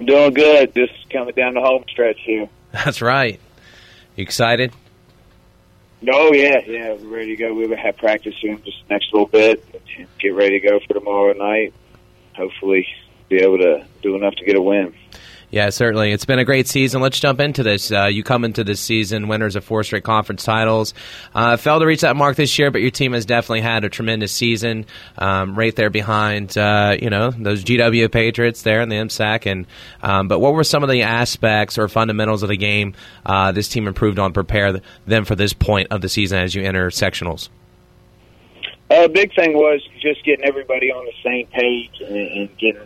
I'm doing good. Just coming down the home stretch here. That's right. You excited? Oh yeah, yeah. We're ready to go. We have practice soon, just next little bit. Get ready to go for tomorrow night. Hopefully, be able to do enough to get a win. Yeah, certainly. It's been a great season. Let's jump into this. Uh, you come into this season winners of four straight conference titles. Uh, failed to reach that mark this year, but your team has definitely had a tremendous season. Um, right there behind, uh, you know, those GW Patriots there in the MSAC. And um, but what were some of the aspects or fundamentals of the game uh, this team improved on, prepare them for this point of the season as you enter sectionals? A uh, big thing was just getting everybody on the same page and, and getting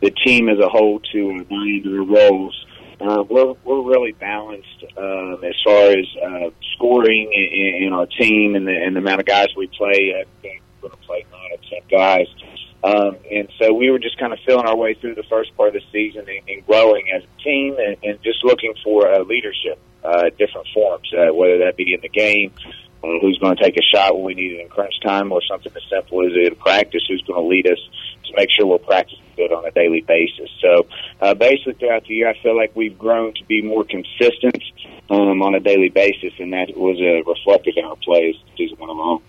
the team as a whole to into their roles. Uh, we're we're really balanced um, as far as uh, scoring in, in our team and the, and the amount of guys we play. We're going to play nine or ten guys, um, and so we were just kind of feeling our way through the first part of the season and, and growing as a team, and, and just looking for uh, leadership, uh, different forms, uh, whether that be in the game, uh, who's going to take a shot when we need it in crunch time, or something as simple as in practice, who's going to lead us to make sure we're practicing good on a daily basis. So uh, basically, throughout the year, I feel like we've grown to be more consistent um, on a daily basis, and that was uh, reflected in our plays season went along.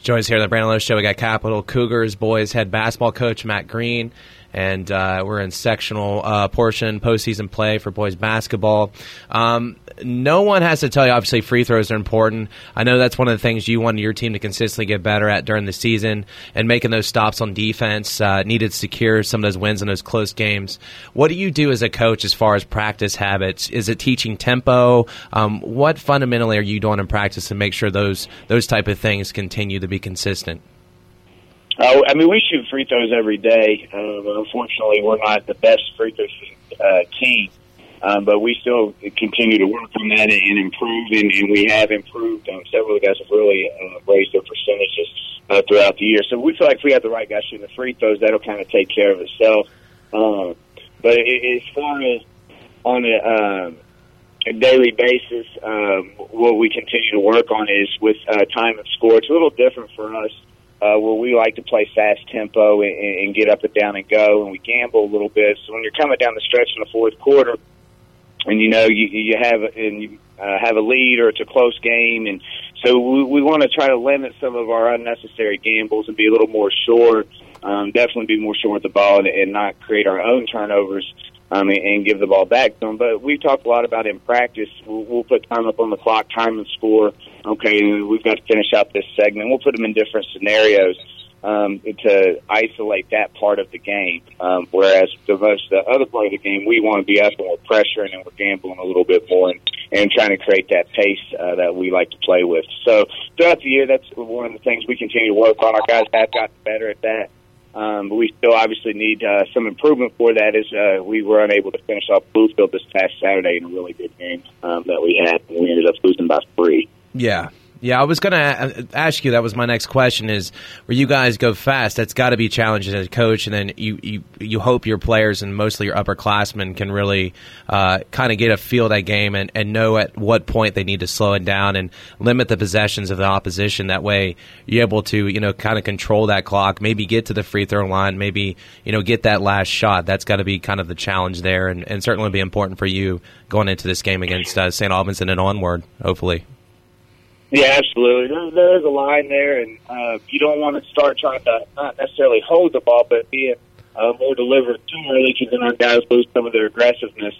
Joins here on the Brandon Lowe Show. We got Capital Cougars boys head basketball coach Matt Green and uh, we're in sectional uh, portion postseason play for boys basketball. Um, no one has to tell you. Obviously, free throws are important. I know that's one of the things you wanted your team to consistently get better at during the season, and making those stops on defense uh, needed to secure some of those wins in those close games. What do you do as a coach as far as practice habits? Is it teaching tempo? Um, what fundamentally are you doing in practice to make sure those those type of things continue to be consistent? Uh, I mean, we shoot free throws every day. Um, unfortunately, we're not the best free throw uh, team, um, but we still continue to work on that and improve, and, and we have improved. Um, several of the guys have really uh, raised their percentages uh, throughout the year. So we feel like if we have the right guys shooting the free throws, that'll kind of take care of itself. Um, but it, as far as on a, um, a daily basis, um, what we continue to work on is with uh, time and score. It's a little different for us uh, where we like to play fast tempo and, and get up and down and go, and we gamble a little bit. So when you're coming down the stretch in the fourth quarter, and you know you you have and you uh, have a lead or it's a close game, and so we, we want to try to limit some of our unnecessary gambles and be a little more sure. Um, definitely be more sure with the ball and, and not create our own turnovers um, and, give the ball back to them. But we talked a lot about in practice. We'll, we'll put time up on the clock, time and score. Okay, we've got to finish out this segment. We'll put them in different scenarios um, to isolate that part of the game. Um, whereas the most the other part of the game, we want to be up and we're pressuring and we're gambling a little bit more and, and trying to create that pace uh, that we like to play with. So throughout the year, that's one of the things we continue to work on. Our guys have gotten better at that. Um, but we still obviously need uh, some improvement for that. As uh, we were unable to finish off Bluefield this past Saturday in a really good game um, that we had, and we ended up losing by three. Yeah, yeah, I was going to ask you. That was my next question: is where you guys go fast? That's got to be challenging as a coach, and then you you, you hope your players and mostly your upperclassmen can really uh, kind of get a feel of that game and, and know at what point they need to slow it down and limit the possessions of the opposition. That way, you're able to you know kind of control that clock, maybe get to the free throw line, maybe you know get that last shot. That's got to be kind of the challenge there, and, and certainly be important for you going into this game against uh, St. Albans and then onward, hopefully. Yeah, absolutely. There, there's a line there, and uh, you don't want to start trying to not necessarily hold the ball, but be uh, more deliberate too early because then our guys lose some of their aggressiveness.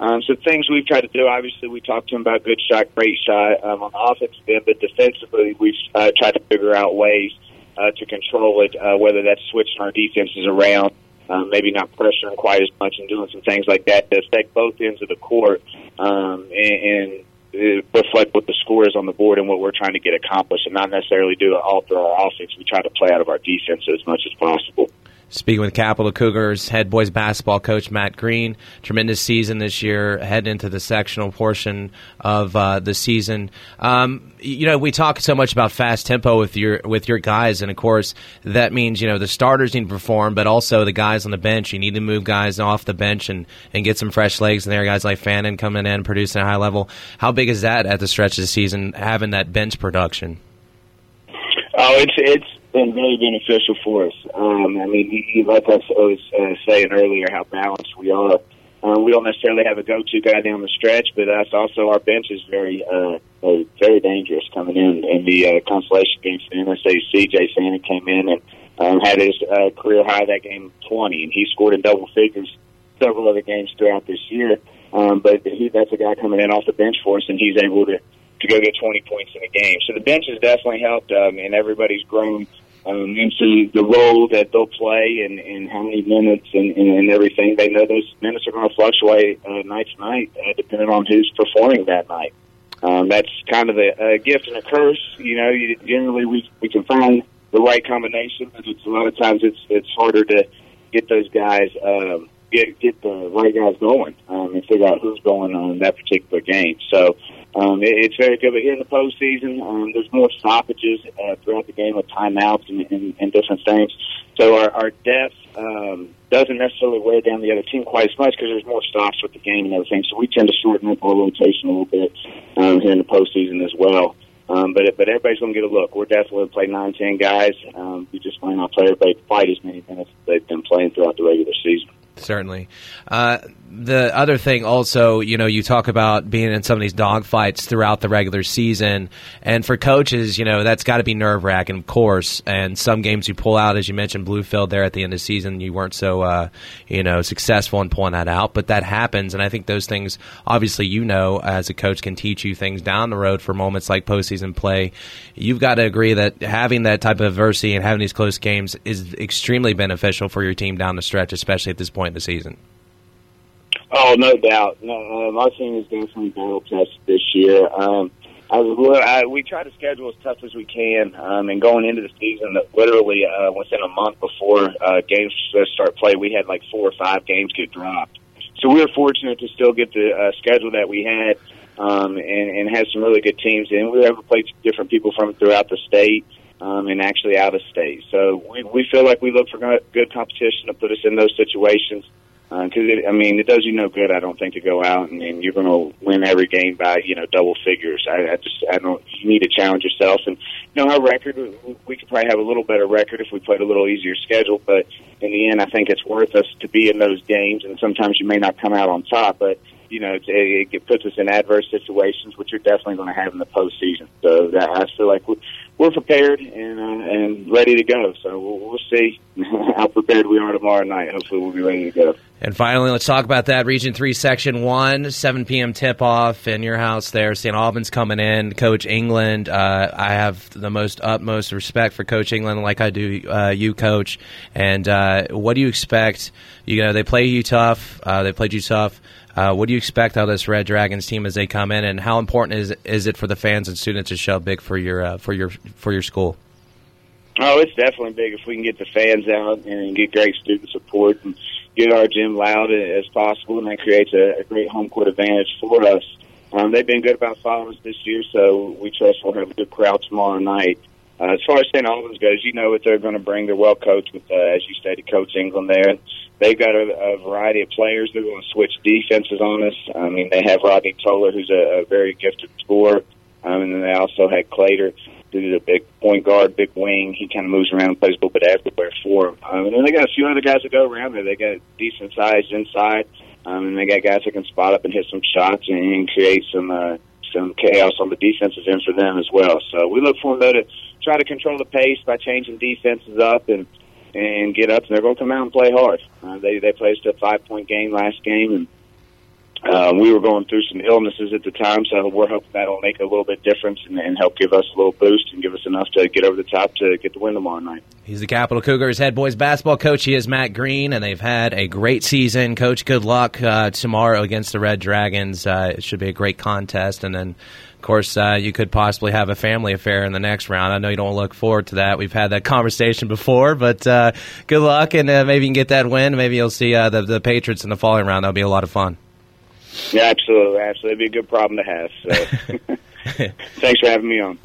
Um, so things we've tried to do, obviously, we talked to them about good shot, great shot um, on the offensive end, but defensively, we've uh, tried to figure out ways uh, to control it, uh, whether that's switching our defenses around, um, maybe not pressuring quite as much and doing some things like that to affect both ends of the court. Um, and, and reflect what the score is on the board and what we're trying to get accomplished, and not necessarily do all through our offense. We try to play out of our defense as much as possible. Speaking with Capital Cougars head boys basketball coach Matt Green, tremendous season this year, heading into the sectional portion of uh, the season. Um, you know, we talk so much about fast tempo with your with your guys, and of course that means you know the starters need to perform, but also the guys on the bench. You need to move guys off the bench and and get some fresh legs in there. Guys like Fannin coming in, producing a high level. How big is that at the stretch of the season, having that bench production? Oh, it's it's been very beneficial for us. Um, I mean, he, like I was uh, saying earlier, how balanced we are. Um, we don't necessarily have a go-to guy down the stretch, but that's also our bench is very, uh, uh, very dangerous coming in. In the uh, consolation game for the MSAC, Jay Fanning came in and um, had his uh, career high that game 20, and he scored in double figures several other games throughout this year. Um, but he, that's a guy coming in off the bench for us, and he's able to to go get 20 points in a game. So the bench has definitely helped, um, and everybody's grown um, into the role that they'll play and, and how many minutes and, and, and everything. They know those minutes are going to fluctuate uh, night to night, uh, depending on who's performing that night. Um, that's kind of a, a gift and a curse. You know, you, generally we we can find the right combination, but it's a lot of times it's it's harder to get those guys um, get get the right guys going um, and figure out who's going on that particular game. So um, it, it's very good. But here in the postseason, um, there's more stoppages uh, throughout the game with timeouts and, and, and different things. So our, our depth um, doesn't necessarily wear down the other team quite as much because there's more stops with the game and everything. So we tend to shorten up our rotation a little bit um, here in the postseason as well. Um, but but everybody's going to get a look. We're definitely going to play nine, ten guys. Um, we just might not play everybody quite as many minutes as they've been playing throughout the regular season. Certainly. Uh, the other thing also, you know, you talk about being in some of these dogfights throughout the regular season, and for coaches, you know, that's got to be nerve wracking, of course. And some games you pull out, as you mentioned, Bluefield there at the end of the season, you weren't so, uh, you know, successful in pulling that out, but that happens. And I think those things, obviously, you know, as a coach, can teach you things down the road for moments like postseason play. You've got to agree that having that type of adversity and having these close games is extremely beneficial for your team down the stretch, especially at this point in the season. Oh, no doubt. No, um, our team is definitely battle tested this year. Um, I I, we try to schedule as tough as we can, um, and going into the season, literally uh, within a month before uh, games start play, we had like four or five games get dropped. So we were fortunate to still get the uh, schedule that we had, um, and, and had some really good teams. And we were able to play different people from throughout the state, um, and actually out of state. So we, we feel like we look for good competition to put us in those situations because uh, I mean it does you no good. I don't think to go out and, and you're going to win every game by you know double figures. I, I just I don't. You need to challenge yourself, and you know our record. We could probably have a little better record if we played a little easier schedule, but in the end, I think it's worth us to be in those games. And sometimes you may not come out on top, but you know it, it puts us in adverse situations, which you're definitely going to have in the postseason. So that, I feel like we we're prepared and uh, and ready to go. So we'll, we'll see how prepared we are tomorrow night. Hopefully, we'll be ready to go. And finally, let's talk about that Region Three, Section One, 7 p.m. tip-off in your house. There, St. Albans coming in. Coach England. Uh, I have the most utmost respect for Coach England, like I do uh, you, Coach. And uh, what do you expect? You know, they play you tough. Uh, they played you tough. Uh, what do you expect out of this Red Dragons team as they come in, and how important is is it for the fans and students to show big for your uh, for your for your school? Oh, it's definitely big if we can get the fans out and get great student support and get our gym loud as possible, and that creates a, a great home court advantage for us. Um, they've been good about following us this year, so we trust we'll have a good crowd tomorrow night. Uh, as far as St. Albans goes, you know what they're going to bring. They're well coached with, uh, as you stated, Coach England there. They've got a, a variety of players. They're going to switch defenses on us. I mean, they have Rodney Toller, who's a, a very gifted scorer, um, and then they also had Clater, who's a big point guard, big wing. He kind of moves around, and plays a little bit everywhere for them. Um, and then they got a few other guys that go around there. They got decent size inside, um, and they got guys that can spot up and hit some shots and, and create some uh, some chaos on the defensive end for them as well. So we look for them to try to control the pace by changing defenses up and and get up. And they're going to come out and play hard. Uh, they they played a five point game last game, and uh, we were going through some illnesses at the time, so we're hoping that'll make a little bit difference and, and help give us a little boost and give us enough to get over the top to get the win tomorrow night. He's the Capital Cougars head boys basketball coach. He is Matt Green, and they've had a great season. Coach, good luck uh, tomorrow against the Red Dragons. Uh, it should be a great contest, and then of course, uh, you could possibly have a family affair in the next round. I know you don't look forward to that. We've had that conversation before, but uh, good luck, and uh, maybe you can get that win. Maybe you'll see uh, the, the Patriots in the following round. That'll be a lot of fun. Yeah, absolutely, absolutely. It'd be a good problem to have. So. Thanks for having me on.